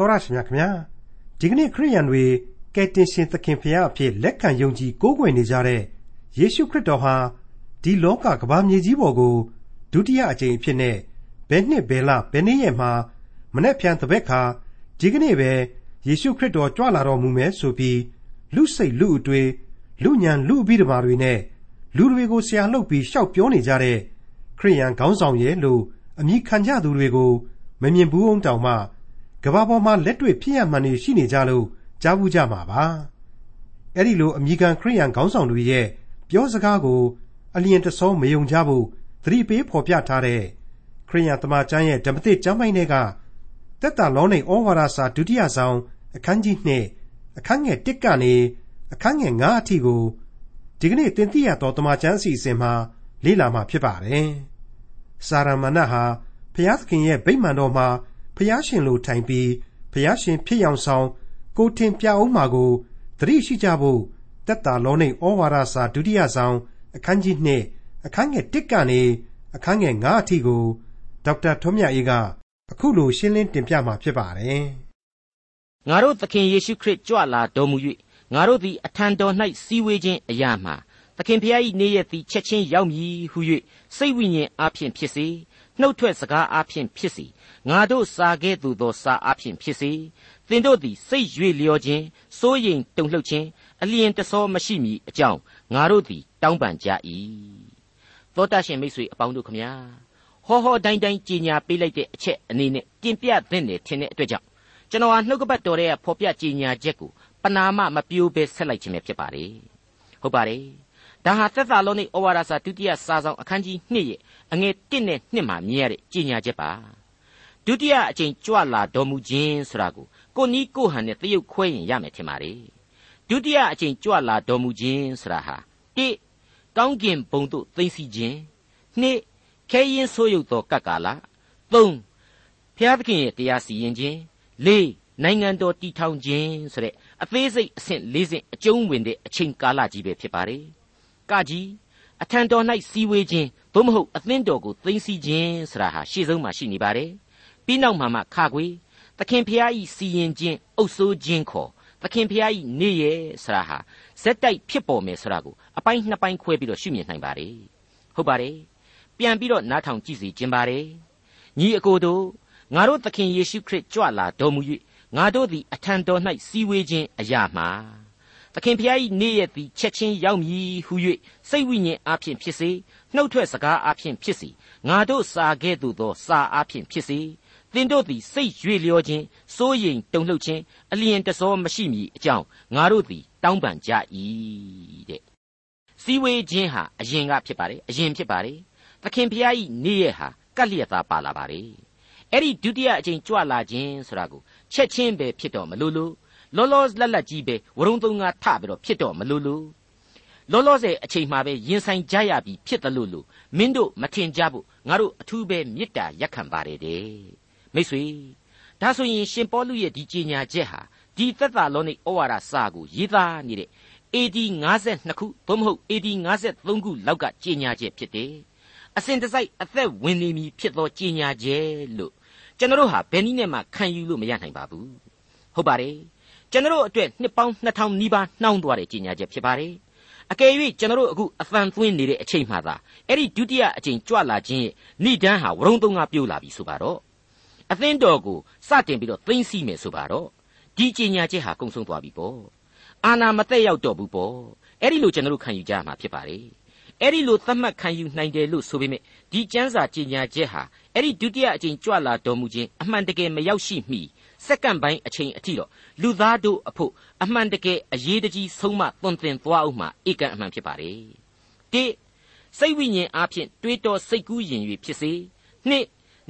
တော်ရရှိမြခင်ဗျာဒီကနေ့ခရိယန်တွေကယ်တင်ရှင်သခင်ဖရာအဖြစ်လက်ခံယုံကြည်ကိုးကွယ်နေကြတဲ့ယေရှုခရစ်တော်ဟာဒီလောကကမ္ဘာမြေကြီးပေါ်ကိုဒုတိယအကြိမ်အဖြစ်နဲ့ဘယ်နှစ်ဘယ်လဘယ်နေ့ရက်မှာမနေ့ဖြန်တပည့်ခါဒီကနေ့ပဲယေရှုခရစ်တော်ကြွလာတော်မူမယ်ဆိုပြီးလူစိတ်လူအတွေ့လူညံလူအပြီးဓမ္မာတွေနဲ့လူတွေကိုဆရာလှုပ်ပြီးရှောက်ပြောနေကြတဲ့ခရိယန်ခေါင်းဆောင်ရဲ့လို့အမိခံကြသူတွေကိုမမြင်ဘူးအောင်တောင်မှ ကဘာပေါ်မှာလက်တွေ့ဖြစ်ရမှန်နေရှိနေကြလို့ကြားဘူးကြမှာပါအဲ့ဒီလိုအမိခံခရိယန်ခေါင်းဆောင်တွေရဲ့ပြောစကားကို အလျင်တဆောမယုံကြဖို့သတိပေးဖော်ပြထားတဲ့ခရိယန်တမန်ကျမ်းရဲ့ဓမ္မသစ်ကျမ်းပိုင်းတွေကတက်တာလောနေဩဝါဒစာဒုတိယဆောင်အခန်းကြီး2အခန်းငယ်1ကနေအခန်းငယ်9အထိကိုဒီကနေ့သင်သိရသောတမန်ကျမ်းအစီအစဉ်မှာလေ့လာမှာဖြစ်ပါတယ်။စာရမဏေဟာဖျားသခင်ရဲ့ဗိမာန်တော်မှာ ဖျားရှင်လိုထိုင်ပြီးဖျားရှင်ဖြစ်ရောင်ဆောင် ကိုတင်ပြအောင်မှာကိုသတိရှိကြဖို့တက်တာလောနေဩဝါဒစာဒုတိယဆောင် အခန်းကြီး2အခန်းငယ်1ကနေအခန်းငယ်9အထိကိုဒေါက်တာထွန်းမြတ်အေးကအခုလိုရှင်းလင်းတင်ပြมาဖြစ်ပါတယ်။ငါတို့သခင်ယေရှုခရစ်ကြွလာတော်မူ၍ငါတို့သည်အထံတော်၌စည်းဝေးခြင်းအရာမှာသခင်ဖျား၏နေ့ရက်သည်ချက်ချင်းရောက်မည်ဟု၍စိတ်ဝိညာဉ်အားဖြင့်ဖြစ်စေ နှုတ်ထွက်စကားအားဖြင့်ဖြစ်စေငါတို့စာခဲ့သူသောစာအားဖြင့်ဖြစ်စေသင်တို့သည်စိတ်ရွေလျောခြင်းစိုးရိမ်တုန်လှုပ်ခြင်းအလျင်တဆောမရှိမီအကြောင်းငါတို့သည်တောင်းပန်ကြ၏သောတာရှင်မိတ်ဆွေအပေါင်းတို့ခမညာဟောဟောတိုင်းတိုင်းကြီးညာပေးလိုက်တဲ့အချက်အနေနဲ့တင်ပြသင့်တယ်ထင်တဲ့အတွက်ကြောင့်ကျွန်တော်ဟာနှုတ်ကပတ်တော်ရဲ့ဖော်ပြကြီးညာချက်ကိုပနာမမပြိုးပဲဆက်လိုက်ခြင်းပဲဖြစ်ပါတယ်ဟုတ်ပါတယ် ဒါဟာသက်သာလုံးនៃဩဝါဒစာဒုတိယစာဆောင်အခန်းကြီး2ရဲ့အငယ်1နဲ့2မှာမြင်ရတဲ့ကြီးညာချက်ပါဒုတိယအကြိမ်ကြွလာတော်မူခြင်းဆိုတာကိုကိုနီးကိုဟန်နဲ့တရုပ်ခွဲရင်ရမယ်ထင်ပါတယ်ဒုတိယအကြိမ်ကြွလာတော်မူခြင်းဆိုတာဟာ1ကောင်းကင်ဘုံသို့သိမ့်စီခြင်း2ခဲရင်ဆိုးရုပ်သောကပ်ကာလ3ဘုရားသခင်ရဲ့တရားစီရင်ခြင်း4နိုင်ငံတော်တည်ထောင်ခြင်းဆိုတဲ့အသေးစိတ်အဆင့်၄ဆင့်အကျုံးဝင်တဲ့အချိန်ကာလကြီးပဲဖြစ်ပါတယ် ကကြီးအထံတော်၌စီဝေးခြင်းသို့မဟုတ်အသင်းတော်ကိုသိမ့်စီခြင်းဆိုတာဟာရှေ့ဆုံးမှာရှိနေပါတယ်ပြီးနောက်မှာမှခါခွေသခင်ဖျားဤစီရင်ခြင်းအုပ်ဆိုးခြင်းခေါ်သခင်ဖျားဤနေရဆရာဟာဇက်တိုက်ဖြစ်ပေါ်မယ်ဆိုတာကိုအပိုင်းနှစ်ပိုင်းခွဲပြီးတော့ရှုမြင်နိုင်ပါတယ်ဟုတ်ပါတယ်ပြန်ပြီးတော့နားထောင်ကြည့်စီခြင်းပါတယ်ညီအကိုတို့ငါတို့သခင်ယေရှုခရစ်ကြွလာတော်မူ၍ငါတို့သည်အထံတော်၌စီဝေးခြင်းအရာမှာ သခင်ဖျား၏နေ့ရက်သည်ချက်ချင်းရောက်မည်ဟု၍စိတ်ဝိညာဉ်အားဖြင့်ဖြစ်စေနှုတ်ထွက်စကားအားဖြင့်ဖြစ်စေငါတို့စာခဲ့သို့သောစာအားဖြင့်ဖြစ်စေသင်တို့သည်စိတ်ရွေလျောခြင်းစိုးရိမ်တုန်လှုပ်ခြင်းအလျင်တဆောမရှိမည်အကြောင်းငါတို့သည်တောင်းပန်ကြ၏တဲ့စီဝေးခြင်းဟာအရင်ကဖြစ်ပါတယ်အရင်ဖြစ်ပါတယ်သခင်ဖျား၏နေ့ရက်ဟာကပ်လျက်သားပါလာပါတယ်အဲ့ဒီဒုတိယအကြိမ်ကြွလာခြင်းဆိုတာကိုချက်ချင်းပဲဖြစ်တော့မလို့လို့ လောလောလတ်လတ်ကြီးပဲဝရုံသုံးငါထပြီးတော့ဖြစ်တော့မလို့လို့လောလောဆယ်အချိန်မှပဲရင်ဆိုင်ကြရပြီဖြစ်တယ်လို့လို့မင်းတို့မထင်ကြဘူးငါတို့အထူးပဲမေတ္တာရက်ခံပါတယ်တဲ့မိတ်ဆွေဒါဆိုရင်ရှင်ပေါလုရဲ့ဒီကြေညာချက်ဟာဒီသက်သာလောနိဩဝါဒစာကိုရေးသားနေတဲ့ AD 52ခုသို့မဟုတ် AD 53ခုလောက်ကကြေညာချက်ဖြစ်တယ်အစဉ်တစိုက်အသက်ဝင်နေပြီဖြစ်သောကြေညာချက်လို့ကျွန်တော်တို့ဟာဘယ်နည်းနဲ့မှခံယူလို့မရနိုင်ပါဘူးဟုတ်ပါတယ် ကျွန်တော်တို့အတွက်နှစ်ပေါင်း2000နီးပါးနှောင်းသွားတဲ့ကြီးညာချက်ဖြစ်ပါတယ်အကယ်၍ကျွန်တော်တို့အခုအသံသွင်းနေတဲ့အချိန်မှသာအဲ့ဒီဒုတိယအချိန်ကြွလာခြင်းရဲ့ဏိဒန်းဟာဝရုံသုံးကပြိုးလာပြီဆိုပါတော့အသင်းတော်ကိုစတင်ပြီးတော့သိမ့်စီမယ်ဆိုပါတော့ဒီကြီးညာချက်ဟာကုံဆုံးသွားပြီပေါ့အာနာမသက်ရောက်တော့ဘူးပေါ့အဲ့ဒီလိုကျွန်တော်တို့ခံယူကြရမှာဖြစ်ပါတယ်အဲ့ဒီလိုသတ်မှတ်ခံယူနိုင်တယ်လို့ဆိုပေမဲ့ဒီကျမ်းစာကြီးညာချက်ဟာအဲ့ဒီဒုတိယအကြိမ်ကြွလာတော်မူခြင်းအမှန်တကယ်မရောက်ရှိမီ စက္ကန့်ပိုင်းအချိန်အထိတော့လူသားတို့အဖို့အမှန်တကယ်အရေးတကြီးဆုံးမသွန်သင်သွားအောင်မှဧကန်အမှန်ဖြစ်ပါတယ်။တိစိတ်ဝိညာဉ်အားဖြင့်တွေးတောစိတ်ကူးရင်၍ဖြစ်စေနှစ်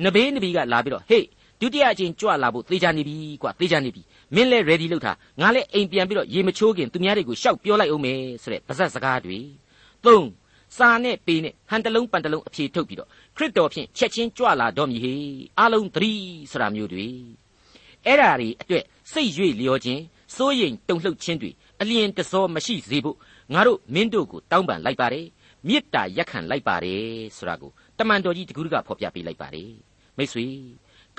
နဘေးနဘီကလာပြီးတော့ဟေးဒုတိယအကြိမ်ကြွလာဖို့သေချာနေပြီကွာသေချာနေပြီမင်းလဲ ready လုပ်ထားငါလဲအိမ်ပြန်ပြီးတော့ရေမချိုးခင်သူများတွေကိုရှောက်ပြောလိုက်အောင်မယ်ဆိုတဲ့ပါဇက်စကားတွေသုံးစာနဲ့ပေနဲ့ဟန်တလုံးပန်တလုံးအဖြေထုတ်ပြီးတော့ခရစ်တော်ဖြင့်ချက်ချင်းကြွလာတော်မူဟေအလုံးသတိဆိုတာမျိုးတွေ အဲ့ဓာတွေအတွက်စိတ်ရွေ့လျောခြင်းစိုးရိမ်တုန်လှုပ်ခြင်းတွေအလျင်တစောမရှိစေဖို့ငါတို့မင်းတို့ကိုတောင်းပန်လိုက်ပါတယ်မေတ္တာရက်ခံလိုက်ပါတယ်ဆိုတာကိုတမန်တော်ကြီးတကူးကဖော်ပြပေးလိုက်ပါတယ်မိတ်ဆွေ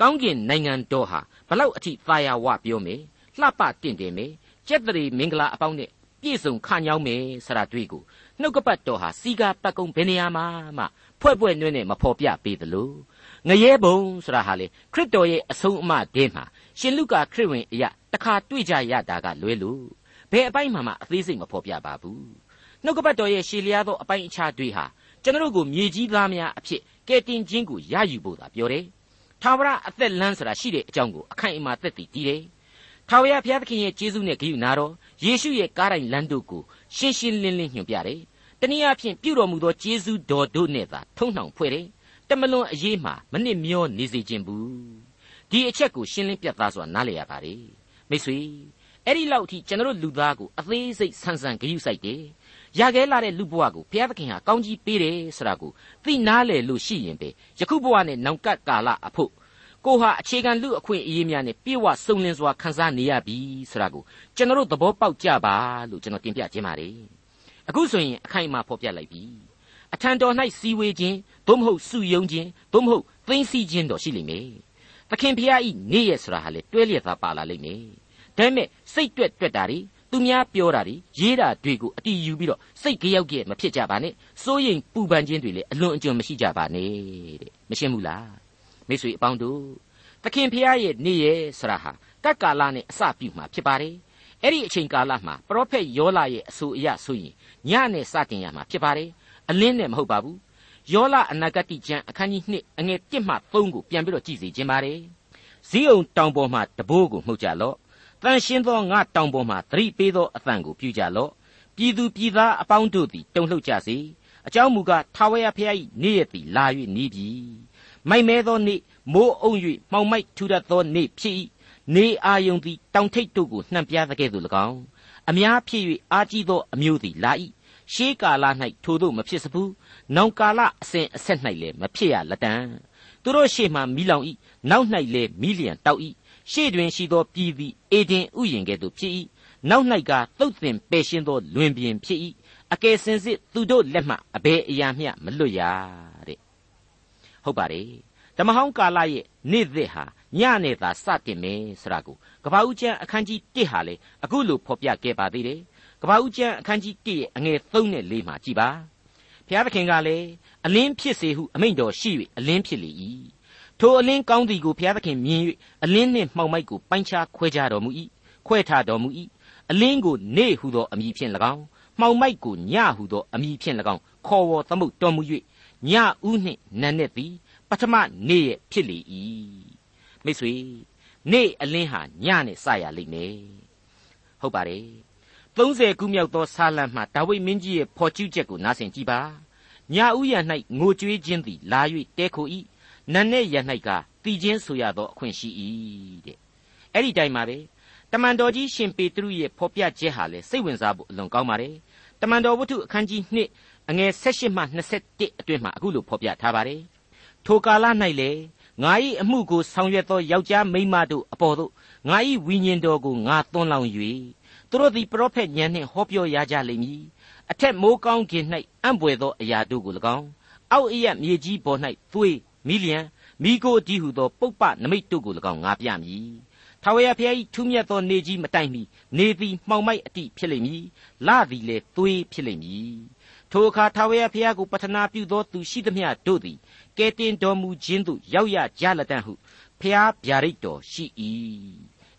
ခကောင်းကင်နိုင်ငံတော်ဟာဘလောက်အထိသာယာဝပြောမယ်လှပတင့်တယ်မယ်ကျက်တရီမင်္ဂလာအပေါင်းနဲ့ပြည့်စုံခညောင်းမယ်ဆရာတွေ့ကို နှုတ်ကပတ်တော်ဟာစီကာပတ်ကုံဘယ်နေရာမှာမှဖွဲ့ဖွဲ့နွဲ့နဲ့မဖော်ပြပေးသလိုငရဲဘုံဆိုတာဟာလေခရစ်တော်ရဲ့အဆုံးအမဒဲမှာရှင်လုကာခရစ်ဝင်အရာတခါတွေ့ကြရတာကလွဲလို့ဘယ်အပိုင်းမှမှအသေးစိတ်မဖော်ပြပါဘူးနှုတ်ကပတ်တော်ရဲ့ရှေလျားသောအပိုင်းအခြားတွေဟာကျွန်တော်တို့ကိုမြေကြီးသားများအဖြစ်ကဲတင်ခြင်းကိုရယူဖို့သာပြောတယ်။ထာဝရအသက်လမ်းဆိုတာရှိတဲ့အကြောင်းကိုအခိုင်အမာသက်တည်တည်တယ်။ထာဝရဘုရားသခင်ရဲ့ကျေးဇူးနဲ့ဂရုနာတော်ယေရှုရဲ့ကားတိုင်းလမ်းတို့ကိုရှင်းရှင်းလင်းလင်းညွှန်ပြတယ်။ တနည်းအားဖြင့်ပြုတော်မူသောကျေးဇူးတော်တို့နဲ့သာထုံနှောင်ဖွဲ့တယ်။တမလွန်အရေးမှာမနစ်မျောနေစေခြင်းဘူး။ဒီအချက်ကိုရှင်းလင်းပြသစွာနားလည်ရပါတယ်။မိတ်ဆွေအဲ့ဒီလောက်အထိကျွန်တော်လူသားကိုအသေးစိတ်ဆန်းဆန်းဂရုစိုက်တယ်။ရခဲ့လာတဲ့လူဘဝကိုဘုရားသခင်ဟာကောင်းကြီးပေးတယ်ဆိုတာကိုသိနားလည်လို့ရှိရင်ပဲယခုဘဝနဲ့နောင်ကပ်ကာလအဖို့ကိုဟာအခြေခံလူအခွင့်အရေးများနဲ့ပြေဝစုံလင်စွာခံစားနေရပြီဆိုတာကိုကျွန်တော်တို့သဘောပေါက်ကြပါလို့ကျွန်တော်တင်ပြခြင်းပါတယ်။ အခုဆိုရင်အခိုင်အမာဖော်ပြလိုက်ပြီ။အထံတော်၌စီဝေခြင်းသို့မဟုတ်စုယုံခြင်းသို့မဟုတ်သိမ့်စီခြင်းတော်ရှိလိမ့်မယ်။သခင်ဖျားဤနေ့ရက်ဆိုတာဟာလေတွဲလျက်သာပါလာလိမ့်မယ်။ဒါပေမဲ့စိတ်တွက်တွက်တာတွေသူများပြောတာတွေရေးတာတွေကိုအတီးယူပြီးတော့စိတ်ကြောက်ကြဲမဖြစ်ကြပါနဲ့စိုးရိမ်ပူပန်ခြင်းတွေလည်းအလွန်အကျွံမရှိကြပါနဲ့တဲ့မရှင်းဘူးလားမိတ်ဆွေအပေါင်းတို့သခင်ဖျားရဲ့နေ့ရဲ့ဆရာဟာကတ်ကာလနဲ့အစပြုမှာဖြစ်ပါတယ် အဲ့ဒီအချိန်ကာလမှာပရောဖက်ယောလာရဲ့အဆိုအရဆိုရင်ညနဲ့စတင်ရမှာဖြစ်ပါတယ်အလင်းနဲ့မဟုတ်ပါဘူးယောလာအနာဂတိကျမ်းအခန်းကြီး2အငယ်1မှ3ကိုပြန်ပြီးတော့ကြည့်စီခြင်းပါတယ်ဇီးအောင်တောင်ပေါ်မှာတဘိုးကိုမှုတ်ကြလော့တန်ရှင်းသောငါတောင်ပေါ်မှသတိပေးသောအသံကိုပြုကြလော့ပြည်သူပြည်သားအပေါင်းတို့သည်တုန်လှုပ်ကြစေအကြောင်းမူကားထာဝရဘုရား၏နေ့ရက်သည်လာ၍နီးပြီမိုက်မဲသောနေ့မိုးအုံ၍မှောင်မိုက်ထူတတ်သောနေ့ဖြစ်၏ နေအာယုန်သည်တောင်ထိပ်တို့ကိုနှံပြသကဲ့သို့၎င်းအများဖြစ်၍အာကြီးသောအမျိုးသည်လာ၏ရှေးကာလ၌ထိုတို့မဖြစ်စဘူးနောင်ကာလအစဉ်အဆက်၌လည်းမဖြစ်ရလက်တံသူတို့ရှေ့မှမိလောင်၏နောက်၌လည်းမိလျံတောက်၏ရှေ့တွင်ရှိသောပြည်သည်အေဒင်ဥယျင်ကဲ့သို့ဖြစ်၏နောက်၌ကသုတ်သင်ပယ်ရှင်းသောလွင်ပြင်ဖြစ်၏အကယ်စင်စစ်သူတို့လက်မှအဘယ်အရာမျှမလွတ်ရတဲ့ဟုတ်ပါတယ်ဓမ္မဟောင်းကာလရဲ့နေ့သစ်ဟာ ညနဲ့သာစတင်မယ်ဆိုတာကိုကပ္ပဦးကျမ်းအခန်းကြီး1ဟာလေအခုလိုဖော်ပြခဲ့ပါသေးတယ်ကပ္ပဦးကျမ်းအခန်းကြီး1ရဲ့အငယ်3နဲ့4မှာကြည်ပါဘုရားသခင်ကလည်းအလင်းဖြစ်စေဟုအမိန့်တော်ရှိ၍အလင်းဖြစ်လေ၏ထိုအလင်းကောင်းသည်ကိုဘုရားသခင်မြင်၍အလင်းနှင့်မှောင်မိုက်ကိုပိုင်းခြားခွဲခြားတော်မူ၏ခွဲထားတော်မူ၏အလင်းကိုနေဟုသောအမည်ဖြင့်၎င်းမှောင်မိုက်ကိုညဟုသောအမည်ဖြင့်၎င်းခေါ်ဝေါ်သမုတ်တော်မူ၍ညဥနှင့်နန်းနဲ့သည်ပထမနေ့ရဲ့ဖြစ်လေ၏ မိတ်ဆွေနေ့အလင်းဟာညနဲ့စရလိမ့်မယ်ဟုတ်ပါတယ်30ခုမြောက်သောဆာလံမှာဒါဝိမင်းကြီးရဲ့ဖော်ကျူးချက်ကိုနားဆင်ကြည့်ပါညဥ်ရ၌ငိုကြွေးခြင်းသည်လာ၍တဲခို၏နတ်နဲ့ရ၌ကတည်ခြင်းဆိုရသောအခွင့်ရှိ၏တဲ့အဲ့ဒီတိုင်မှာပဲတမန်တော်ကြီးရှင်ပေတရုရဲ့ဖော်ပြချက်ဟာလေစိတ်ဝင်စားဖို့အလွန်ကောင်းပါတယ်တမန်တော်ဝတ္ထုအခန်းကြီး2အငယ်16မှ21အတွင်းမှာအခုလိုဖော်ပြထားပါတယ်ထိုကာလ၌လေ ငါ၏အမှုကိုဆောင်ရွက်သောယောက်ျားမိန်းမတို့အပေါ်သို့ငါ၏ဝိညာဉ်တော်ကိုငါသွန်းလောင်း၍သူတို့သည်ပရောဖက်ဉာဏ်နှင့်ဟောပြောရကြလိမ့်မည်အထက်မိုးကောင်းကင်၌အံ့ဘွယ်သောအရာတို့ကို၎င်းအောက်အရက်မြေကြီးပေါ်၌သွေးမိလျံမိကိုဒီဟုသောပုပ္ပနမိတ်တို့ကို၎င်းငါပြမည်ထာဝရဘုရား၏ထူးမြတ်သောနေကြီးမတိုင်မီနေသည်မှောင်မိုက်အတိဖြစ်လိမ့်မည်လသည်လည်းသွေးဖြစ်လိမ့်မည် ထိုအခါထာဝရဘုရားကိုပတနာပြုသောသူရှိသမျှတို့သည်ကဲတင်တော်မူခြင်းသို့ရောက်ရကြလက်တံဟုဘုရားဗျာဒိတ်တော်ရှိ၏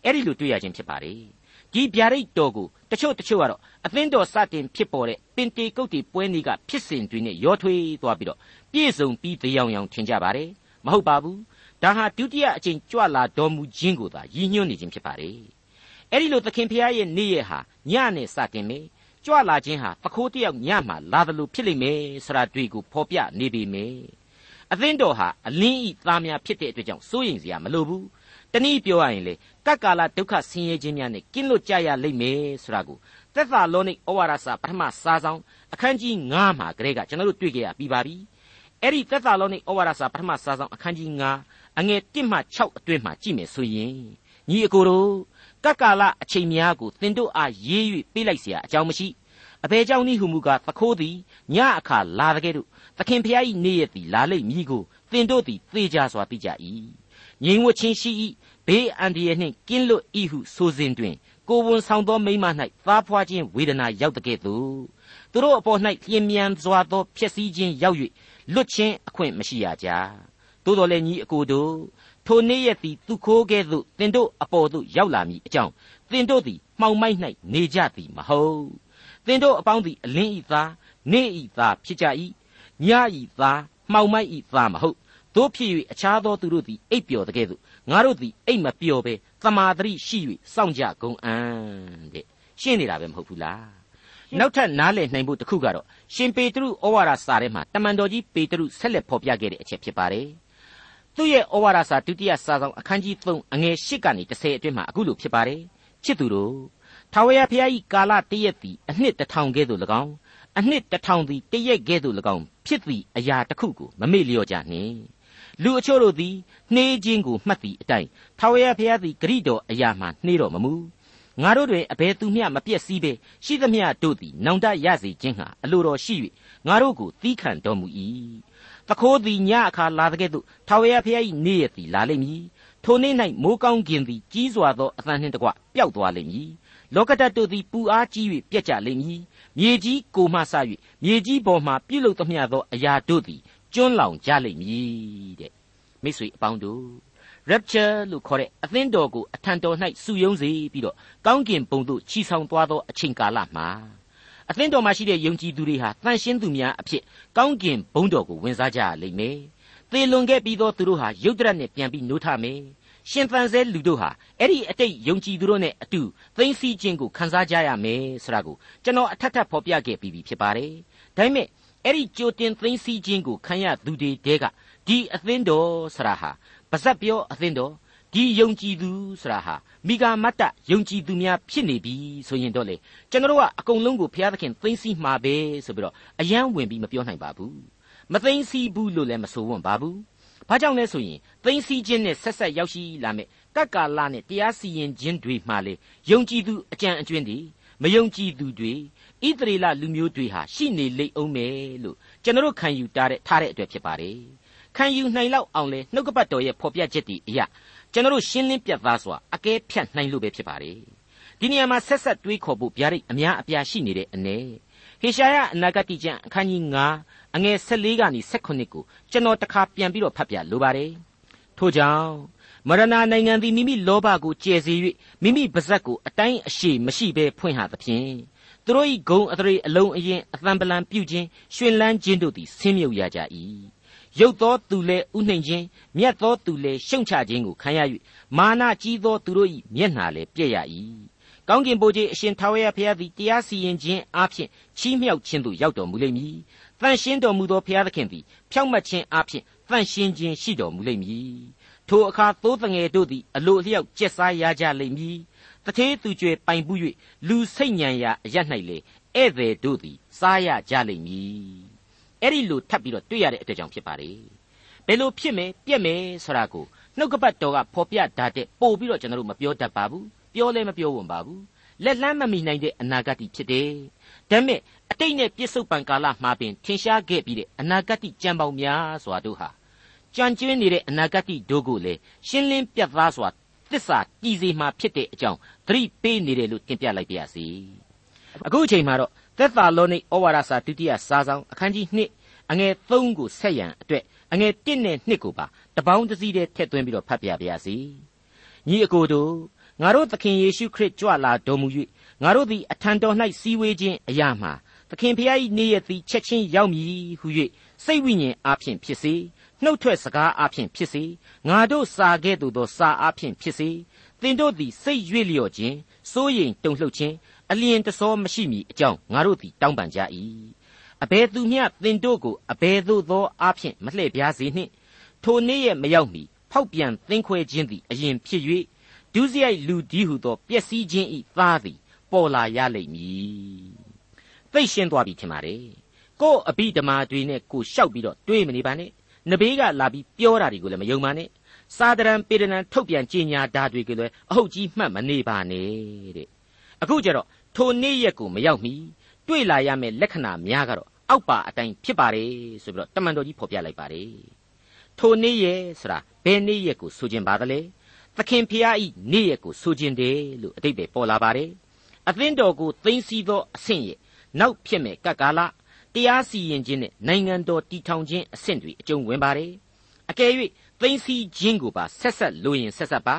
အဲ့ဒီလိုတွေ့ရခြင်းဖြစ်ပါတယ်ဒီဗျာဒိတ်တော်ကိုတချို့တချို့ကတော့အသင်းတော်စတင်ဖြစ်ပေါ်တဲ့ပင်တေကုတ်တီပွဲနေ့ကဖြစ်စဉ်တွေနဲ့ရောထွေးသွားပြီးတော့ပြည့်စုံပြီးတရားအောင်ထင်ကြပါတယ်မဟုတ်ပါဘူးဒါဟာဒုတိယအကြိမ်ကြွလာတော်မူခြင်းကိုသာရည်ညွှန်းနေခြင်းဖြစ်ပါတယ်အဲ့ဒီလိုသခင်ဖျားရဲ့နေ့ရက်ဟာညနဲ့စတင်မယ် ကြွလာခြင်းဟာပခိုးတယောက်ညမှလာတယ်လို့ဖြစ်လိမ့်မယ်ဆိုတာတွေ့ကိုဖော်ပြနေပေမယ်အသင်းတော်ဟာအလင်းဤသားများဖြစ်တဲ့အတွက်ကြောင့်စိုးရိမ်စရာမလိုဘူးတနည်းပြောရရင်လေကပ်ကာလဒုက္ခဆင်းရဲခြင်းများနဲ့ကင်းလွတ်ကြရလိမ့်မယ်ဆိုတာကိုသက်သာလောနိဩဝါဒစာပထမစာဆောင်အခန်းကြီး9မှာကလေးကကျွန်တော်တို့တွေ့ကြရပြီးပါပြီအဲ့ဒီသက်သာလောနိဩဝါဒစာပထမစာဆောင်အခန်းကြီး9အငယ်1မှ6အတွင်းမှာကြည့်မယ်ဆိုရင်ညီအကိုတို့ ကပ်ကာလအချိန်များကိုသင်တို့အားရေး၍ပေးလိုက်เสียအကြောင်းမရှိအဘယ်ကြောင့်နည်းဟုမူကားသခိုးသည်ညအခါလာတဲ့ကဲ့သို့သခင်ဖျား၏နေ့ရက်သည်လာလိမ့်မည်ကိုသင်တို့သည်သေချာစွာသိကြ၏ ငြိမ်ဝတ်ခြင်းရှိ၏ဘေးအန္တရာယ်နှင့်ကင်းလွတ်၏ဟုဆိုစဉ်တွင် ကိုဝန်ဆောင်သောမိမ၌သားဖွာခြင်းဝေဒနာရောက်တဲ့ကဲ့သို့သူတို့အပေါ်၌လျင်မြန်စွာသောဖြစ်စည်းခြင်းရောက်၍လွတ်ခြင်းအခွင့်မရှိရကြသို့တော်လည်းညီအကိုတို့ ထိုနေ့ရက်သည်သူခိုးကဲ့သို့တင်တို့အပေါ်သို့ရောက်လာမည်အကြောင်းတင်တို့သည်မှောင်မိုက်၌နေကြသည်မဟုတ်တင်တို့အပေါင်းသည်အလင်းဤသားနေဤသားဖြစ်ကြ၏ညဤသားမှောင်မိုက်ဤသားမဟုတ်တို့ဖြစ်၍အခြားသောသူတို့သည်အိပ်ပျော်တဲ့ကဲ့သို့ငါတို့သည်အိပ်မပျော်ဘဲသမာဓိရှိ၍စောင့်ကြကုန်အံ့တဲ့ရှင်းနေတာပဲမဟုတ်ဘူးလားနောက်ထပ်နားလည်နိုင်ဖို့တခုကတော့ရှင်ပေတရုဩဝါဒစာထဲမှာတမန်တော်ကြီးပေတရုဆက်လက်ဖော်ပြခဲ့တဲ့အချက်ဖြစ်ပါတယ် သူ့ရဲ့ဩဝါဒစာဒုတိယစာဆောင်အခန်းကြီး3အငယ်8ကနေ10အတွင်းမှာအခုလိုဖြစ်ပါတယ်ချစ်သူတို့ထာဝရဘုရား၏ကာလတရက်သည်အနှစ်တစ်ထောင်ကဲ့သို့၎င်းအနှစ်တစ်ထောင်သည်တရက်ကဲ့သို့၎င်းဖြစ်သည့်အရာတစ်ခုကိုမမေ့လျော့ကြနှင့်လူအချို့တို့သည်နှေးခြင်းကိုမှတ်သည့်အတိုင်းထာဝရဘုရားသည်ဂရိတော်အရာမှနှေးတော်မမူ ငါတို့တွင်အဘယ်သူမျှမပြည့်စည်ပဲရှိသမျှတို့သည်နောင်တရစေခြင်းဟာအလိုတော်ရှိ၍ငါတို့ကိုသီးခံတော်မူ၏တခိုးသည်ညအခါလာတဲ့ကဲ့သို့ထာဝရဘုရား၏နေ့ရက်သည်လာလိမ့်မည်ထိုနေ့၌မိုးကောင်းကင်သည်ကြီးစွာသောအသံနှင့်တကွပျောက်သွားလိမ့်မည်လောကဓာတ်တို့သည်ပူအားကြီး၍ပြက်ကြလိမ့်မည်မြေကြီးကိုမှဆ၍မြေကြီးပေါ်မှပြုလုပ်သမျှသောအရာတို့သည်ကျွန်းလောင်ကြလိမ့်မည်တဲ့မိတ်ဆွေအပေါင်းတို့ rapture လို့ခေါ်တဲ့အသင်းတော်ကိုအထံတော်၌စုယုံစေပြီးတော့ကောင်းကင်ဘုံသို့ချီဆောင်သွားသောအချိန်ကာလမှာအသင်းတော်မှာရှိတဲ့ယုံကြည်သူတွေဟာတန်ရှင်းသူများအဖြစ်ကောင်းကင်ဘုံတော်ကိုဝင်စားကြရလိမ့်မယ်။သေလွန်ခဲ့ပြီးသောသူတို့ဟာယုတ်တရက်နဲ့ပြန်ပြီးနိုးထမယ်။ရှင်သန်ဆဲလူတို့ဟာအဲ့ဒီအတိတ်ယုံကြည်သူတို့နဲ့အတူသိသိချင်းကိုခံစားကြရမယ်ဆိုတာကိုကျွန်တော်အထက်ထပ်ဖော်ပြခဲ့ပြီးပြီဖြစ်ပါတယ်။ဒါပေမဲ့အဲ့ဒီကြိုတင်သိသိချင်းကိုခံရသူတွေတဲက ဒီအသင်းတော်ဆရာဟာပါဇက်ပြောအသင်းတော်ဒီယုံကြည်သူဆိုတာဟာမိဂါမတ္တယုံကြည်သူများဖြစ်နေပြီဆိုရင်တော့လေကျွန်တော်တို့ကအကုန်လုံးကိုဘုရားသခင်သိသိမှာပဲဆိုပြီးတော့အယံဝင်ပြီးမပြောနိုင်ပါဘူးမသိသိဘူးလို့လည်းမဆိုဝံ့ပါဘူးဘာကြောင့်လဲဆိုရင်သိသိခြင်းနဲ့ဆက်ဆက်ရောက်ရှိလာမဲ့ကက္ကာလနဲ့တရားစီရင်ခြင်းတွေမှလေယုံကြည်သူအကြံအကျွင်းတွေမယုံကြည်သူတွေဣသရေလလူမျိုးတွေဟာရှိနေလိမ့်အောင်မယ်လို့ကျွန်တော်ခံယူထားတဲ့ထားတဲ့အတွက်ဖြစ်ပါတယ် ခံယူနိုင်လောက်အောင်လေနှုတ်ကပတ်တော်ရဲ့ဖော်ပြချက်တွေအရာကျွန်တော်ရှင်းလင်းပြတ်သားစွာအကဲဖြတ်နိုင်လို့ပဲဖြစ်ပါတယ်ဒီနေရာမှာဆက်ဆက်တွေးခေါ်ဖို့ဗျာဒိတ်အများအပြားရှိနေတဲ့အနေဟေရှာယအနာဂတိကျမ်းအခန်းကြီး9အငယ်14ကနေ18ကိုကျွန်တော်တခါပြန်ပြီးတော့ဖတ်ပြလိုပါတယ်ထို့ကြောင့်မရဏနိုင်ငံသည်မိမိလောဘကိုကျယ်စေ၍မိမိပါဇက်ကိုအတိုင်းအရှိမရှိဘဲဖွင့်ဟသဖြင့်သူတို့၏ဂုံအထရေအလုံးအရင်အသံပလံပြုခြင်းရှင်လန်းခြင်းတို့သည်ဆင်းမြုပ်ရကြ၏ ရုပ်သောသူလည်းဥနှိမ်ခြင်းမြတ်သောသူလည်းရှုံချခြင်းကိုခံရ၍မာနကြီးသောသူတို့၏မျက်နှာလည်းပြည့်ရ၏ကောင်းကင်ဘုရားအရှင်ထာဝရဘုရားသည်တရားစီရင်ခြင်းအပြင်ချီးမြှောက်ခြင်းသို့ရောက်တော်မူလိမ့်မည်။တန်ရှင်းတော်မူသောဘုရားသခင်သည်ဖြောင့်မတ်ခြင်းအပြင်တန်ရှင်းခြင်းရှိတော်မူလိမ့်မည်။ထိုအခါသိုးတငယ်တို့သည်အလိုအလျောက်ကျက်စားရကြလိမ့်မည်။တထေးသူကျွေပိုင်ပူး၍လူစိတ်ညံရာအရ၌လေဧည့်သည်တို့သည်စားရကြလိမ့်မည် အဲ့ဒီလိုထပ်ပြီးတော့တွေ့ရတဲ့အတွက်ကြောင့်ဖြစ်ပါတယ်ဘယ်လိုဖြစ်မယ်ပြက်မယ်ဆိုတာကိုနှုတ်ကပတ်တော်ကဖော်ပြထားတဲ့ပို့ပြီးတော့ကျွန်တော်တို့မပြောတတ်ပါဘူးပြောလဲမပြောဝံပါဘူးလက်လန်းမမီနိုင်တဲ့အနာဂတ်ဖြစ်တယ်ဒါပေမဲ့အတိတ်နဲ့ပြစ္ဆုတ်ပံကာလမှာပင်ထင်ရှားခဲ့ပြီးတဲ့အနာဂတ်ကြံပေါင်းများစွာတို့ဟာကြံကျွင်းနေတဲ့အနာဂတ်တို့ကိုလည်းရှင်းလင်းပြတ်သားစွာသစ္စာကြည်စီမှာဖြစ်တဲ့အကြောင်းသတိပေးနေတယ်လို့တင်ပြလိုက်ပါရစေအခုအချိန်မှာတော့ သက်သာလောနိဩဝါဒစာဒုတိယစာဆောင်အခန်းကြီး2အငယ်3ကိုဆက်ရန်အတွက်အငယ်1နဲ့2ကိုပါတပေါင်းတစည်းတည်းထည့်သွင်းပြီးတော့ဖတ်ပြပါရစေ။ညီအကိုတို့ငါတို့သခင်ယေရှုခရစ်ကြွလာတော်မူ၍ငါတို့သည်အထံတော်၌စည်းဝေးခြင်းအရာမှာသခင်ဖျား၏နေ့ရက်သည်ချက်ချင်းရောက်မည်ဟု၍စိတ်ဝိညာဉ်အားဖြင့်ဖြစ်စေနှုတ်ထွက်စကားအားဖြင့်ဖြစ်စေငါတို့စာခဲ့သို့သောစာအားဖြင့်ဖြစ်စေသင်တို့သည်စိတ်ရွေ့လျော့ခြင်းစိုးရိမ်တုန်လှုပ်ခြင်း အလျင်တစောမရှိမီအကြောင်းငါတို့သည်တောင်းပန်ကြ၏အဘယ်သူမျှသင်တို့ကိုအဘယ်သို့သောအားဖြင့်မလှည့်ပြားစေနှင့်ထိုနေ့ရဲ့မရောက်မီဖောက်ပြန်သင်းခွဲခြင်းသည်အရင်ဖြစ်၍ဒုစရိုက်လူဒီဟုသောပျက်စီးခြင်းဤသားသည်ပေါ်လာရလိမ့်မည်သိရှင်းသွားပြီထင်ပါတယ်ကို့အဘိဓမ္မာတွေနဲ့ကိုရှောက်ပြီးတော့တွေးမနေပါနဲ့နဘေးကလာပြီးပြောတာတွေကိုလည်းမယုံပါနဲ့စာတရန်ပေဒနံထုတ်ပြန်ကြေညာဓာတ်တွေကိုလည်းအဟုတ်ကြီးမှတ်မနေပါနဲ့တဲ့အခုကျတော့ ထိုနေ့ရက်ကိုမရောက်မီတွေ့လာရမယ့်လက္ခဏာများကတော့အောက်ပါအတိုင်းဖြစ်ပါတယ်ဆိုပြီးတော့တမန်တော်ကြီးဖော်ပြလိုက်ပါတယ်ထိုနေ့ရဲ့ဆိုတာဘယ်နေ့ရက်ကိုဆိုခြင်းပါသလဲသခင်ဖျားဤနေ့ရက်ကိုဆိုခြင်းတယ်လို့အတိတ်ပဲပေါ်လာပါတယ်အသင်းတော်ကိုသိမ်းဆည်းသောအဆင့်ရဲ့နောက်ဖြစ်မဲ့ကပ်ကာလတရားစီရင်ခြင်းနဲ့နိုင်ငံတော်တည်ထောင်ခြင်းအဆင့်တွေအကျုံးဝင်ပါတယ်အကယ်၍သိမ်းဆည်းခြင်းကိုပါဆက်ဆက်လိုရင်ဆက်ဆက်ပါ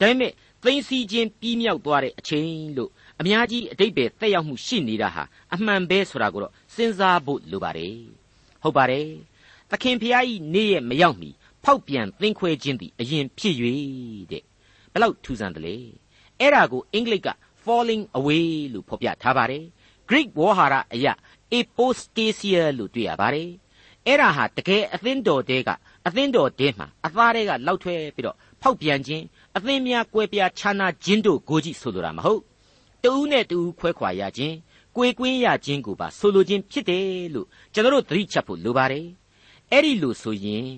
ဒါပေမဲ့သိမ်းဆည်းခြင်းပြီးမြောက်သွားတဲ့အချိန်လို့ အများကြီးအတိတ်ပဲတက်ရောက်မှုရှိနေတာဟာအမှန်ပဲဆိုတာကိုတော့စဉ်းစားဖို့လိုပါတယ်ဟုတ်ပါတယ်သခင်ဖျားဤနေ့ရဲ့မရောက်မီဖောက်ပြန်သင်ခွဲခြင်းသည်အရင်ဖြစ်၍တဲ့ဘယ်လောက်ထူးဆန်းတယ်လေအဲ့ဒါကိုအင်္ဂလိပ်က falling away လို့ဖော်ပြထားပါတယ် Greek ဝေါ်ဟာရအရာ apostasia လို့တွေ့ရပါတယ်အဲ့ဒါဟာတကယ်အသင်းတော်တဲကအသင်းတော်တဲမှာအသားတဲကလောက်ထွဲပြီးတော့ဖောက်ပြန်ခြင်းအသင်းများကွဲပြားခြားနာခြင်းတို့ကိုကြည့်ဆိုလိုတာမဟုတ် တူးနဲ့တူးခွဲခွာရခြင်းကိုယ်ကွင်းရခြင်းကိုပါဆိုလိုခြင်းဖြစ်တယ်လို့ကျွန်တော်တို့သတိချက်ဖို့လိုပါတယ်အဲ့ဒီလိုဆိုရင်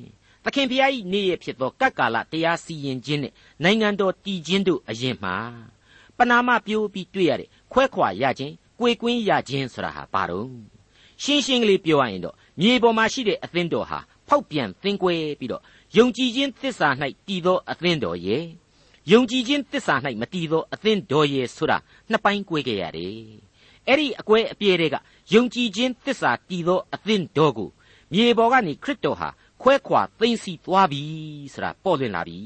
သခင်ဖျားကြီးနေ့ရက်ဖြစ်သောကပ်ကာလတရားစီရင်ခြင်းနဲ့နိုင်ငံတော်တည်ခြင်းတို့အရင်မှာပနာမပြိုးပြီးတွေ့ရတဲ့ခွဲခွာရခြင်းကိုယ်ကွင်းရခြင်းဆိုတာဟာဘာတော့ရှင်းရှင်းကလေးပြောရရင်တော့မြေပေါ်မှာရှိတဲ့အသင်းတော်ဟာဖောက်ပြန်သင်ကွဲပြီးတော့ယုံကြည်ခြင်းသစ္စာ၌တည်သောအသင်းတော်ရဲ့ ယုံကြည်ခြင်းသစ္စာ၌မတည်သောအသင်းတော်ရဲ့ဆိုတာနှစ်ပိုင်း꿰ခဲ့ရတယ်အဲ့ဒီအကွဲအပြဲတွေကယုံကြည်ခြင်းသစ္စာတည်သောအသင်းတော်ကိုမြေပေါ်ကနေခရစ်တော်ဟာခွဲခွာသိမ်းဆီးသွားပြီဆိုတာပေါ်လွင်လာပြီ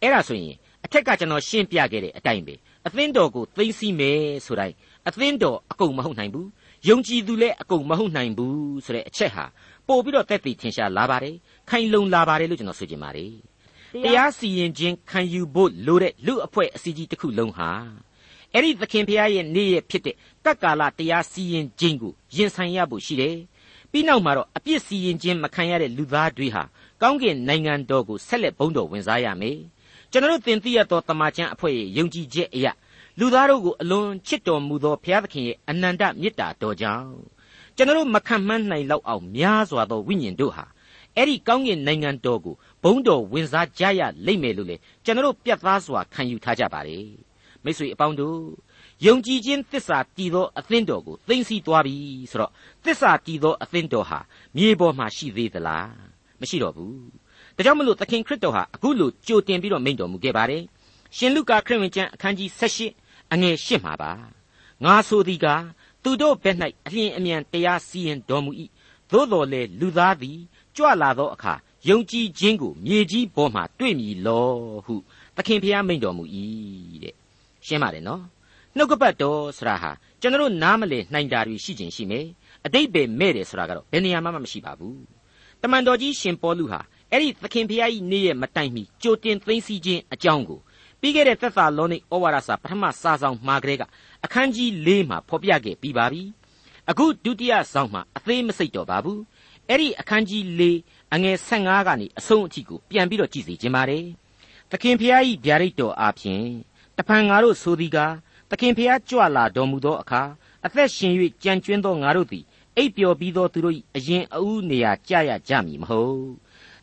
အဲ့ဒါဆိုရင်အထက်ကကျွန်တော်ရှင်းပြခဲ့တဲ့အတိုင်းပဲအသင်းတော်ကိုသိမ်းဆီးမယ်ဆိုတိုင်းအသင်းတော်အကုန်မဟုတ်နိုင်ဘူးယုံကြည်သူလည်းအကုန်မဟုတ်နိုင်ဘူးဆိုတဲ့အချက်ဟာပို့ပြီးတော့တက်တည်ထင်ရှားလာပါတယ်ခိုင်လုံလာပါတယ်လို့ကျွန်တော်ဆိုချင်ပါတယ် တရားစီရင်ခြင်းခံယူဖို့လိုတဲ့လူအဖွဲ့အစည်းကြီးတစ်ခုလုံးဟာအဲ့ဒီသခင်ဖျားရဲ့နေ့ရက်ဖြစ်တဲ့ကပ်ကာလတရားစီရင်ခြင်းကိုရင်ဆိုင်ရဖို့ရှိတယ်ပြီးနောက်မှာတော့အပြစ်စီရင်ခြင်းမခံရတဲ့လူသားတွေဟာကောင်းကင်နိုင်ငံတော်ကိုဆက်လက်ဘုန်းတော်ဝင်စားရမယ်ကျွန်တော်တို့သင်သိရသောတမန်ကျန်အဖွဲ့ရဲ့ယုံကြည်ချက်အရာလူသားတို့ကိုအလွန်ချစ်တော်မူသောဘုရားသခင်ရဲ့အနန္တမေတ္တာတော်ကြောင့်ကျွန်တော်တို့မခံမှန်းနိုင်လောက်အောင်များစွာသောဝိညာဉ်တို့ဟာ အဲ့ဒီကောင်းကင်နိုင်ငံတော်ကိုဘုန်းတော်ဝင်စားကြရလိမ့်မယ်လို့လေကျွန်တော်တို့ပြတ်သားစွာခံယူထားကြပါလေမိတ်ဆွေအပေါင်းတို့ယုံကြည်ခြင်းသစ္စာတည်သောအသင်းတော်ကိုသိသိသွားပြီဆိုတော့သစ္စာတည်သောအသင်းတော်ဟာမြေပေါ်မှာရှိသေးသလားမရှိတော့ဘူးဒါကြောင့်မလို့သခင်ခရစ်တော်ဟာအခုလိုကြိုတင်ပြီးတော့မိန့်တော်မူခဲ့ပါတယ်ရှင်လုကာခရစ်ဝင်ကျမ်းအခန်းကြီး18အငယ်8မှာပါငါဆိုသည်ကသူတို့ဘက်၌အလျင်အမြန်တရားစီရင်တော်မူ၏သို့တော်လေလူသားသည် ကြွလာသောအခါယုံကြည်ခြင်းကိုမြေကြီးပေါ်မှာတွေ့မည်လောဟုသခင်ဖျားမိန့်တော်မူ၏တဲ့ရှင်းပါတယ်နော်နှုတ်ကပတ်တော်ဆိုတာဟာကျွန်တော်နားမလည်နိုင်တာတွေရှိခြင်းရှိမယ်အတိတ်ပဲမဲ့တယ်ဆိုတာကတော့ဘယ်နေရာမှမရှိပါဘူးတမန်တော်ကြီးရှင်ပေါလုဟာအဲ့ဒီသခင်ဖျားကြီးနေ့ရဲ့မတိုင်မီကြိုတင်သိသိခြင်းအကြောင်းကိုပြီးခဲ့တဲ့သက်သာလောနိဩဝါဒစာပထမစာဆောင်မှာကလေးကအခန်းကြီး၄မှာဖော်ပြခဲ့ပြီးပါပြီအခုဒုတိယဆောင်မှာအသေးမစိတ်တော့ပါဘူး အဲ့ဒီအခန်းကြီး၄အငယ်15ကနေအဆုံးအထိကိုပြန်ပြီးတော့ကြည့်စီခြင်းပါတယ်သခင်ဖျားကြီးဗျာဒိတ်တော်အားဖြင့်တဖန်ငါတို့ဆိုသည်ကားသခင်ဖျားကြွလာတော်မူသောအခါအသက်ရှင်၍ကြံကျွင်းသောငါတို့သည်အိပ်ပျော်ပြီးသောသူတို့၏အရင်အဦးနေရာကြရကြမည်မဟုတ်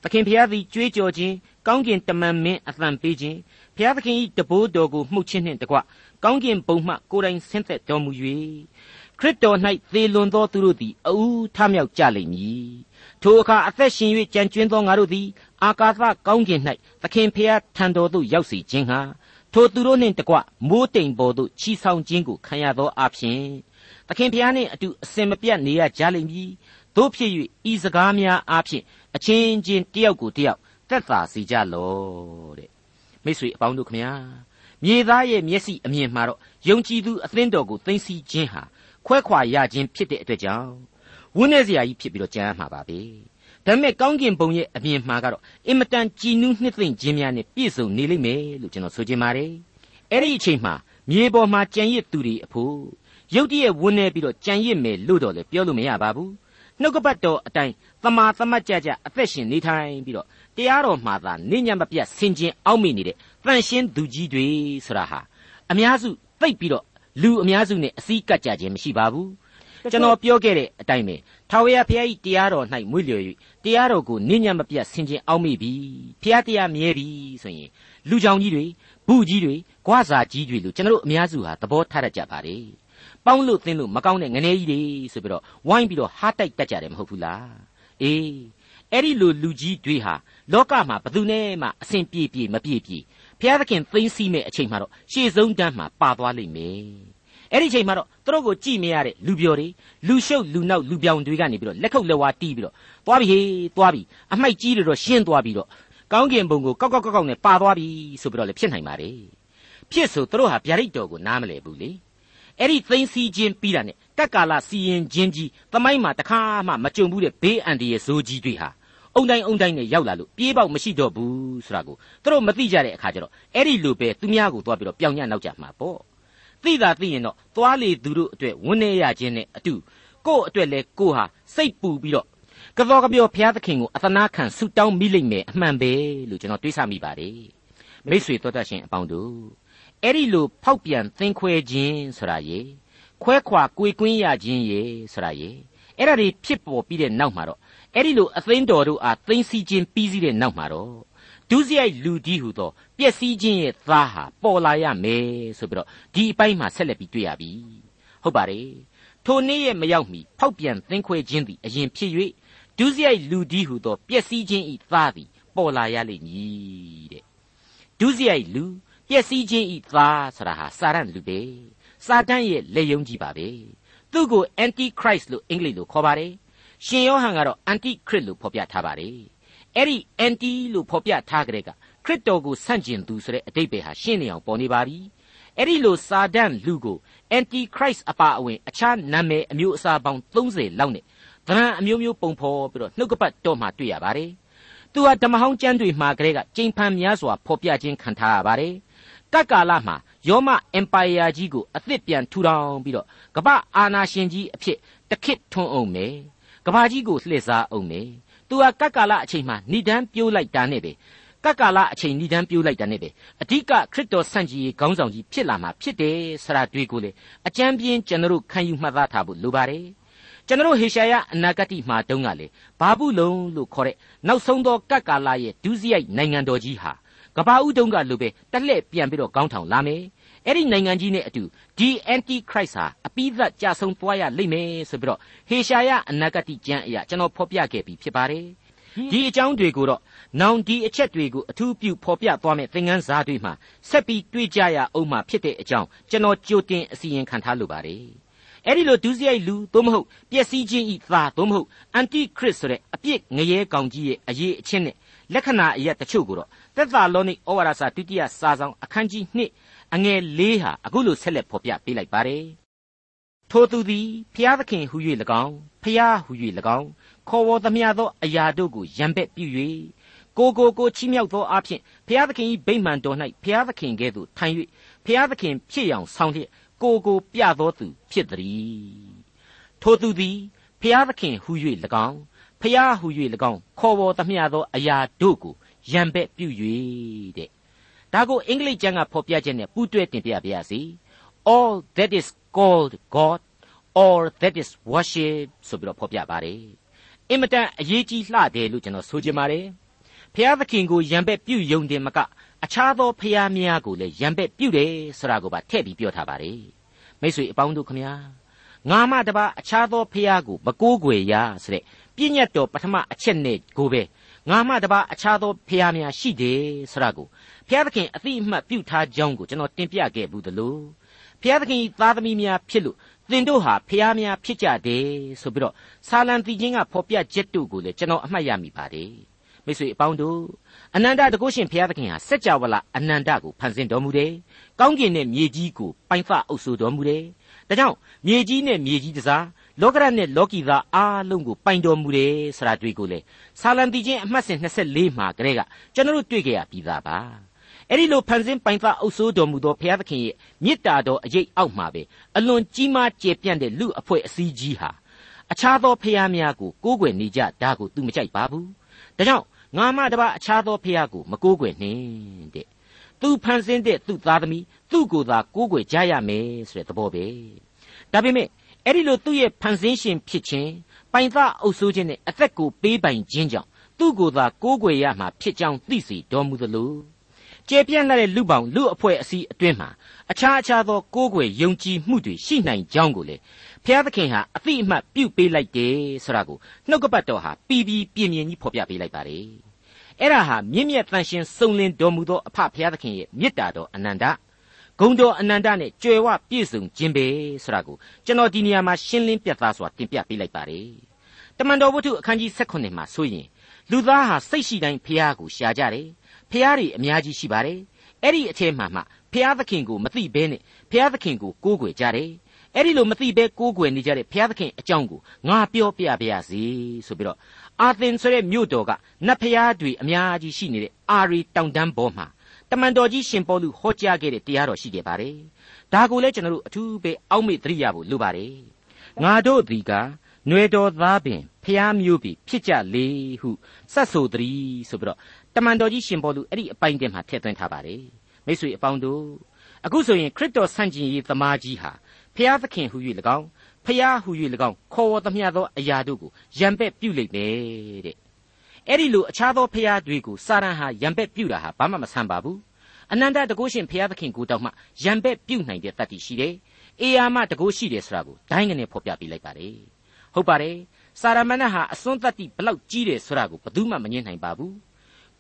သခင်ဖျားသည်ကြွေးကြော်ခြင်းကောင်းကင်တမန်မင်းအသံပေးခြင်းဖျားသခင်၏တဘိုးတော်ကိုမှုတ်ခြင်းနှင့်တကွကောင်းကင်ဘုံမှကိုယ်တိုင်ဆင်းသက်တော်မူ၍ ခရစ်တော်၌သေလွန်သောသူတို့သည်အဦးထမြောက်ကြလိမ့်မည်ထိုအခါအသက်ရှင်၍ကြံကျွင်းသောငါတို့သည်အာကာသကောင်းကင်၌သခင်ဖျားထံတော်သို့ရောက်စေခြင်းဟာထိုသူတို့နှင့်တကွမိုးတိမ်ပေါ်သို့ချီဆောင်ခြင်းကိုခံရသောအဖြစ်သခင်ဖျားနှင့်အတူအစင်မပြတ်နေရကြလိမ့်မည်တို့ဖြစ်၍ဤစကားများအဖြစ်အချင်းချင်းတယောက်ကိုတယောက်သက်သာစေကြလော့တဲ့မိတ်ဆွေအပေါင်းတို့ခမညာမြေသားရဲ့မျက်စိအမြင်မှာတော့ယုံကြည်သူအသင်းတော်ကိုသိသိခြင်းဟာ ခွဲခွာရခြင်းဖြစ်တဲ့အတွက်ကြောင့်ဝန်းနေစရာကြီးဖြစ်ပြီးတော့ကြမ်းမှာပါပဲဒါပေမဲ့ကောင်းကင်ဘုံရဲ့အမြင်မှာကတော့အင်မတန်ကြည်နူးနှစ်သိမ့်ခြင်းများနဲ့ပြည့်စုံနေလိမ့်မယ်လို့ကျွန်တော်ဆိုချင်ပါတယ်အဲ့ဒီအချိန်မှာမြေပေါ်မှာကြံရစ်သူတွေအဖို့ရုတ်တရက်ဝန်းနေပြီးတော့ကြံရစ်မယ်လို့တော့လည်းပြောလို့မရပါဘူးနှုတ်ကပတ်တော်အတိုင်းသမာသမတ်ကြကြအသက်ရှင်နေထိုင်ပြီးတော့တရားတော်မှာသာနေညံ့မပြတ်ဆင်ခြင်အောက်မိနေတဲ့တန်ရှင်းသူကြီးတွေဆိုတာဟာအများစုသိပ်ပြီးတော့ လူအများစုနဲ့အစည်းကပ်ကြခြင်းမရှိပါဘူးကျွန်တော်ပြောခဲ့တဲ့အတိုင်းပဲထာဝရဘုရား၏တရားတော်၌မွေ့လျော်၍တရားတော်ကိုနင့်ညံ့မပြတ်ဆင်ခြင်အောက်မိပြီဘုရားတရားမြဲပြီဆိုရင်လူကြောင်ကြီးတွေဘူးကြီးတွေကွာစာကြီးတွေလို့ကျွန်တော်တို့အများစုဟာသဘောထားတတ်ကြပါလေပေါင်းလို့သင်းလို့မကောင်းတဲ့ငနေကြီးတွေဆိုပြီးတော့ဝိုင်းပြီးတော့ဟားတိုက်တတ်ကြတယ်မဟုတ်ဘူးလားအေးအဲ့ဒီလိုလူကြီးတွေဟာလောကမှာဘယ်သူနဲ့မှအဆင်ပြေပြေမပြေပြေ ဘုရားသခင်သိမ်းစီးမဲ့အချိန်မှာတော့ရှေ့ဆုံးတန်းမှာပါသွားလိမ့်မယ်အဲ့ဒီအချိန်မှာတော့သူတို့ကိုကြည့်မရတဲ့လူပြော်တွေလူရှုပ်လူနောက်လူပြောင်တွေကနေပြီးတော့လက်ခုပ်လက်ဝါးတီးပြီးတော့သွားပြီဟေးသွားပြီအမိုက်ကြီးတွေတော့ရှင်းသွားပြီးတော့ကောင်းကင်ဘုံကိုကောက်ကောက်ကောက်ကောက်နဲ့ပါသွားပြီဆိုပြီးတော့လည်းဖြစ်နိုင်ပါတယ်ဖြစ်ဆိုသူတို့ဟာဗျာဒိတ်တော်ကိုနားမလည်ဘူးလေအဲ့ဒီသိမ်းစီးခြင်းပြီးတာနဲ့ကက်ကာလစီရင်ခြင်းကြီးသမိုင်းမှာတခါမှမကြုံဘူးတဲ့ဘေးအန္တရာယ်ဇိုးကြီးတွေဟာ အုံတိုင်းအုံတိုင်းနဲ့ရောက်လာလို့ပြေးပေါက်မရှိတော့ဘူးဆိုတာကိုသူတို့မသိကြတဲ့အခါကျတော့အဲ့ဒီလိုပဲသူများကိုသွားပြီးတော့ပြောင်းညံ့နောက်ကြမှာပေါ့သိတာသိရင်တော့သွားလေသူတို့အတွက်ဝန်းနေရခြင်းနဲ့အတူကို့အတွက်လဲကိုဟာစိတ်ပူပြီးတော့ကတော်ကပြောဘုရားသခင်ကိုအသနာခံဆုတောင်းမိလိမ့်မယ်အမှန်ပဲလို့ကျွန်တော်တွေးဆမိပါတယ်မိษွေတော်တတ်ရှင်အပေါင်းတို့အဲ့ဒီလိုဖောက်ပြန်သင်ခွဲခြင်းဆိုတာရေခွဲခွာကိုယ်ကွင်းရခြင်းရေဆိုတာရေအဲ့ဒါတွေဖြစ်ပေါ်ပြီးတဲ့နောက်မှာတော့ အဲ့ဒီလိုအသိန်းတော်တို့အားသိမ့်စီခြင်းပြီးစီးတဲ့နောက်မှာတော့ဒုစရိုက်လူဒီဟုသောပျက်စီးခြင်းရဲ့သားဟာပေါ်လာရမယ်ဆိုပြီးတော့ဒီအပိုင်းမှာဆက်လက်ပြီးတွေ့ရပြီဟုတ်ပါတယ်ထိုနေ့ရဲ့မရောက်မီဖောက်ပြန်သင်ခွဲခြင်းသည်အရင်ဖြစ်၍ဒုစရိုက်လူဒီဟုသောပျက်စီးခြင်းဤသားသည်ပေါ်လာရလိမ့်မည်တဲ့ဒုစရိုက်လူပျက်စီးခြင်းဤသားဆိုတာဟာစာရန်လူပဲစာတန်ရဲ့လက်ယုံကြီးပါပဲသူ့ကို anti christ လို့အင်္ဂလိပ်လိုခေါ်ပါတယ် ရှင်ယောဟန်ကတော့ anti christ လို့ဖော်ပြထားပါတယ်အဲ့ဒီ anti လို့ဖော်ပြထားကြတဲ့ကခရစ်တော်ကိုဆန့်ကျင်သူဆိုတဲ့အတိတ်ပဲဟာရှင်းနေအောင်ပေါ်နေပါပြီအဲ့ဒီလိုစာဒန်လူကို anti christ အပါအဝင်အခြားနာမည်အမျိုးအစားပေါင်း30လောက်နဲ့ဗရန်အမျိုးမျိုးပုံဖော်ပြီးတော့နှုတ်ကပတ်တော်မှာတွေ့ရပါတယ်သူဟာဓမ္မဟောင်းကျမ်းတွေမှာကလေးကကျိန်ဖန်များစွာဖော်ပြခြင်းခံထားရပါတယ်တက္ကာလမှာယောမအင်ပါယာကြီးကိုအသစ်ပြန်ထူထောင်ပြီးတော့ကမ္ဘာအာနာရှင်ကြီးအဖြစ်တခစ်ထွန်းအောင်မယ် ကဘာကြီးကိုလှည့်စားအောင်မယ်သူဟာကပ်ကာလအချိန်မှာဏိဒန်းပြိုးလိုက်တာနဲ့ပဲကပ်ကာလအချိန်ဏိဒန်းပြိုးလိုက်တာနဲ့ပဲအဓိကခရစ်တော်ဆန့်ကျင်ရေးခေါင်းဆောင်ကြီးဖြစ်လာမှာဖြစ်တယ်ဆရာတွေကိုလေအကြံပြင်းကျွန်တော်ခံယူမှတ်သားထားဖို့လိုပါတယ်ကျွန်တော်ဟေရှာယအနာဂတိမှာတုန်းကလေဘာဘူးလုံလို့ခေါ်တဲ့နောက်ဆုံးသောကပ်ကာလရဲ့ဒုစရိုက်နိုင်ငံတော်ကြီးဟာကဘာဦးတုံးကလိုပဲတက်လှည့်ပြန်ပြီးတော့ကောင်းထောင်လာမယ် အဲ့ဒီနိုင်ငံကြီးနဲ့အတူဒီ anti christ ဟာအပိသက်ကြဆုံးသွားရလိမ့်မယ်ဆိုပြီးတော့ဟေရှာယအနာဂတိကျမ်းအရာကျွန်တော်ဖော်ပြခဲ့ပြီးဖြစ်ပါတယ်ဒီအကြောင်းတွေကိုတော့နောင်ဒီအချက်တွေကိုအထူးပြုဖော်ပြသွားမယ့်သင်ခန်းစာတွေမှာဆက်ပြီးတွေ့ကြရအောင်မှာဖြစ်တဲ့အကြောင်းကျွန်တော်ကြိုတင်အစီရင်ခံထားလိုပါတယ်အဲ့ဒီလိုဒုစရိုက်လူသို့မဟုတ်ပျက်စီးခြင်းဤသာသို့မဟုတ်အန်တီခရစ်ဆိုတဲ့အပြစ်ငရဲကောင်ကြီးရဲ့အရေးအချင်းနဲ့လက္ခဏာအရက်တချို့ကိုတော့သက်သာလောနိဩဝါဒစာဒုတိယစာဆောင်အခန်းကြီး2 အငယ်၄ဟာအခုလိုဆက်လက်ဖော်ပြပေးလိုက်ပါတယ်ထိုသူသည်ဖျားသခင်ဟု၍၎င်းဖျားဟု၍၎င်းခေါ်ဝေါ်သမျှသောအရာတို့ကိုရံပက်ပြု၍ကိုကိုကိုချီးမြှောက်သောအဖြစ်ဖျားသခင်၏ဗိမ္မာန်တော်၌ဖျားသခင်ကဲ့သို့ထိုင်၍ဖျားသခင်ဖြစ်យ៉ាងဆောင်လျက်ကိုကိုပြသောသူဖြစ်သည်ထိုသူသည်ဖျားသခင်ဟု၍၎င်းဖျားဟု၍၎င်းခေါ်ဝေါ်သမျှသောအရာတို့ကိုရံပက်ပြု၍တဲ့ ဒါကိုအင်္ဂလိပ်ကျမ်းကဖော်ပြချက်နဲ့ပူးတွဲတင်ပြပါရစေ all that is called god or that is worship ဆိုပြီးတော့ဖော်ပြပါတယ်အင်မတန်အရေးကြီးလှတယ်လို့ကျွန်တော်ဆိုချင်ပါတယ်ဖျားသခင်ကိုယံပက်ပြုယုံတယ်မကအခြားသောဖျားများကိုလည်းယံပက်ပြုတယ်ဆိုတာကိုပါထည့်ပြီးပြောထားပါတယ်မိတ်ဆွေအပေါင်းတို့ခမညာငါမှတပါအခြားသောဖျားကိုမကိုးကွယ်ရဆိုတဲ့ပြည့်ညတ်တော်ပထမအချက်နဲ့ကိုပဲငါမှတပါအခြားသောဖျားများရှိတယ်ဆိုတာကို ဘုရားသခင်အသိအမှတ်ပြုထားကြောင်းကိုကျွန်တော်တင်ပြခဲ့ဘူးသလိုဘုရားသခင်သားသမီးများဖြစ်လို့သင်တို့ဟာဖျားများဖြစ်ကြတယ်ဆိုပြီးတော့ဆာလံတီချင်းကဖော်ပြချက်တို့ကိုလည်းကျွန်တော်အမှတ်ရမိပါတယ်မိတ်ဆွေအပေါင်းတို့အနန္တတကုရှင်ဘုရားသခင်ဟာစัจ java လာအနန္တကိုဖန်ဆင်းတော်မူတယ်။ကောင်းကင်နဲ့မြေကြီးကိုပိုင်ဖအုပ်ဆိုတော်မူတယ်။ဒါကြောင့်မြေကြီးနဲ့မြေကြီးတစားလောကရနဲ့လောကီသားအားလုံးကိုပိုင်တော်မူတယ်ဆိုတာတွေ့ကိုလေဆာလံတီချင်းအမှတ်စဉ်24မှာကလေးကကျွန်တော်တို့တွေ့ကြရပြီးသားပါ အဲ့ဒီလိုဖန်ဆင်းပိုင်ဖအုပ်ဆိုးတော်မူသောဘုရားသခင်ရဲ့မေတ္တာတော်အရေးအောက်မှာပဲအလွန်ကြီးမားကျယ်ပြန့်တဲ့လူအဖွဲ့အစည်းကြီးဟာအခြားသောဖျားများကိုကိုးကွယ်နေကြဒါကိုသူမကြိုက်ပါဘူးဒါကြောင့်ငါမှတပါအခြားသောဖျားကိုမကိုးကွယ်နှင့်တဲ့သူဖန်ဆင်းတဲ့သူ့သားသမီးသူ့ကိုယ်သာကိုးကွယ်ကြရမယ်ဆိုတဲ့သဘောပဲဒါပေမဲ့အဲ့ဒီလိုသူ့ရဲ့ဖန်ဆင်းရှင်ဖြစ်ခြင်းပိုင်သားအုပ်ဆိုးခြင်းနဲ့အသက်ကိုပေးပိုင်ခြင်းကြောင့်သူ့ကိုယ်သာကိုးကွယ်ရမှာဖြစ်ကြောင်းသိစေတော်မူသလို ကျေပြန့်လာတဲ့လူပောင်လူအဖွဲ့အစည်းအတွင်းမှာအခြားအခြားသောကိုးကွယ်ယုံကြည်မှုတွေရှိနိုင်ကြောင်းကိုလေဖျားသခင်ဟာအတိအမှတ်ပြုတ်ပေးလိုက်တယ်ဆိုတာကိုနှုတ်ကပတ်တော်ဟာပြီးပြီးပြင်းပြင်းကြီးဖော်ပြပေးလိုက်ပါတယ်အဲ့ဒါဟာမြင့်မြတ်တန်ရှင်စုံလင်တော်မူသောအဖဖျားသခင်ရဲ့မေတ္တာတော်အနန္တဂုံတော်အနန္တနဲ့ကြွယ်ဝပြည့်စုံခြင်းပဲဆိုတာကိုကျွန်တော်ဒီနေရာမှာရှင်းလင်းပြသစွာတင်ပြပေးလိုက်ပါတယ်တမန်တော်ဝတ္ထုအခန်းကြီး16မှာဆိုရင်လူသားဟာစိတ်ရှိတိုင်းဖျားကိုရှာကြတယ် ဖျားတွေအများကြီးရှိပါတယ်အဲ့ဒီအထက်မှာမှဖျားသခင်ကိုမသိဘဲနဲ့ဖျားသခင်ကိုကိုးကွယ်ကြတယ်အဲ့ဒီလိုမသိဘဲကိုးကွယ်နေကြတဲ့ဘုရားသခင်အကြောင်းကိုငါပြောပြပါရစေဆိုပြီးတော့အာသင်ဆိုတဲ့မြို့တော်ကနတ်ဘုရားတွေအများကြီးရှိနေတဲ့အာရီတောင်တန်းပေါ်မှာတမန်တော်ကြီးရှင်ပေါလုဟောကြားခဲ့တဲ့တရားတော်ရှိခဲ့ပါတယ်ဒါကိုလည်းကျွန်တော်တို့အထူးပဲအောက်မေ့သတိရဖို့လိုပါတယ်ငါတို့ဒီကຫນွေတော်သားပင်ဖျားမျိုးပြီဖြစ်ကြလေဟုစတ်ဆိုသည်ဆိုပြီးတော့ တမန်တော်ကြီးရှင်ပေါလုအဲ့ဒီအပိုင်းတည်းမှာထည့်သွင်းထားပါတယ်မိတ်ဆွေအပေါင်းတို့အခုဆိုရင်ခရစ်တော်ဆန့်ကျင်ရေးသမားကြီးဟာဖျားသခင်ဟူ၍၎င်းဖျားဟူ၍၎င်းခေါ်ဝေါ်သမျှသောအရာတို့ကိုရံပက်ပြုလိမ့်မယ်တဲ့အဲ့ဒီလိုအခြားသောဖျားတွေကိုစာရန်ဟာရံပက်ပြုတာဟာဘာမှမဆန်ပါဘူးအနန္တတကုရှင်ဖျားသခင်ကိုတောက်မှရံပက်ပြုနိုင်တဲ့တတ်တည်ရှိတယ်အေယာမတကုရှိတယ်ဆိုတာကိုဒိုင်းကနေဖော်ပြပေးလိုက်ပါတယ်ဟုတ်ပါတယ်စာရမဏေဟာအစွန်းတတ်တိဘလောက်ကြီးတယ်ဆိုတာကိုဘယ်သူမှမငြင်းနိုင်ပါဘူး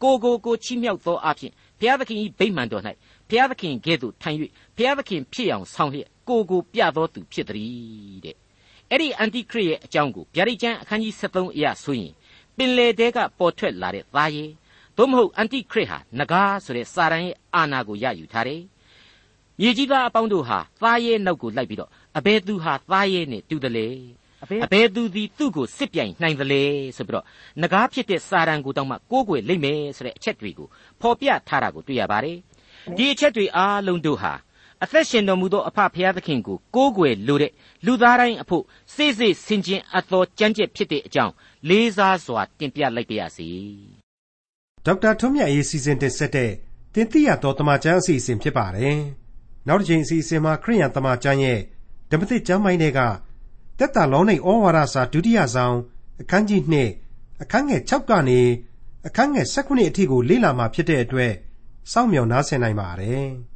ကိုကိုကိုချီးမြှောက်သောအဖြစ်ဘုရားသခင်၏ဗိမာန်တော်၌ဘုရားသခင်ကဲ့သို့ထိုင်၍ဘုရားသခင်ဖြစ်အောင်ဆောင်လျက်ကိုကိုပြသောသူဖြစ်သည်တဲ့အဲ့ဒီအန်တိခရစ်ရဲ့အကြောင်းကိုဗျာဒိတ်ကျမ်းအခန်းကြီး73အရာဆိုရင်ပင်လေတဲကပေါ်ထွက်လာတဲ့သားရဲသို့မဟုတ်အန်တိခရစ်ဟာနဂါဆိုတဲ့စာရန်ရဲ့အာဏာကိုရယူထားတယ်မြေကြီးသားအပေါင်းတို့ဟာသားရဲနောက်ကိုလိုက်ပြီးတော့အဘယ်သူဟာသားရဲနဲ့တူတယ်လေ အဘယ်သူသည်သူ့ကိုစစ်ပြိုင်နိုင်သလဲဆိုပြီးတော့ငကားဖြစ်တဲ့စာရန်ကိုတောင်းမှကိုးကွယ်လိမ့်မယ်ဆိုတဲ့အချက်တွေကိုဖော်ပြထားတာကိုတွေ့ရပါတယ်ဒီအချက်တွေအားလုံးတို့ဟာအသက်ရှင်တော်မူသောအဖဖခင်သခင်ကိုကိုးကွယ်လိုတဲ့လူသားတိုင်းအဖို့စိတ်စိတ်ဆင်ခြင်အပ်သောကြမ်းကြက်ဖြစ်တဲ့အကြောင်းလေးစားစွာတင်ပြလိုက်ပါရစေဒေါက်တာထွန်းမြတ်ရေးစီစဉ်တင်ဆက်တဲ့တင်ပြတော်တမချန်းအစီအစဉ်ဖြစ်ပါတယ်နောက်တစ်ချိန်အစီအစဉ်မှာခရိယံတမချန်းရဲ့ဓမ္မသစ်ကျမ်းပိုင်းတွေက တက်တာလောနေဩဝါဒစာဒုတိယဆောင်အခန်းကြီး2အခန်းငယ်6ကနေအခန်းငယ်19အထိကိုလေ့လာမှာဖြစ်တဲ့အတွက်စောင့်မျှော်နားဆင်နိုင်ပါတယ်။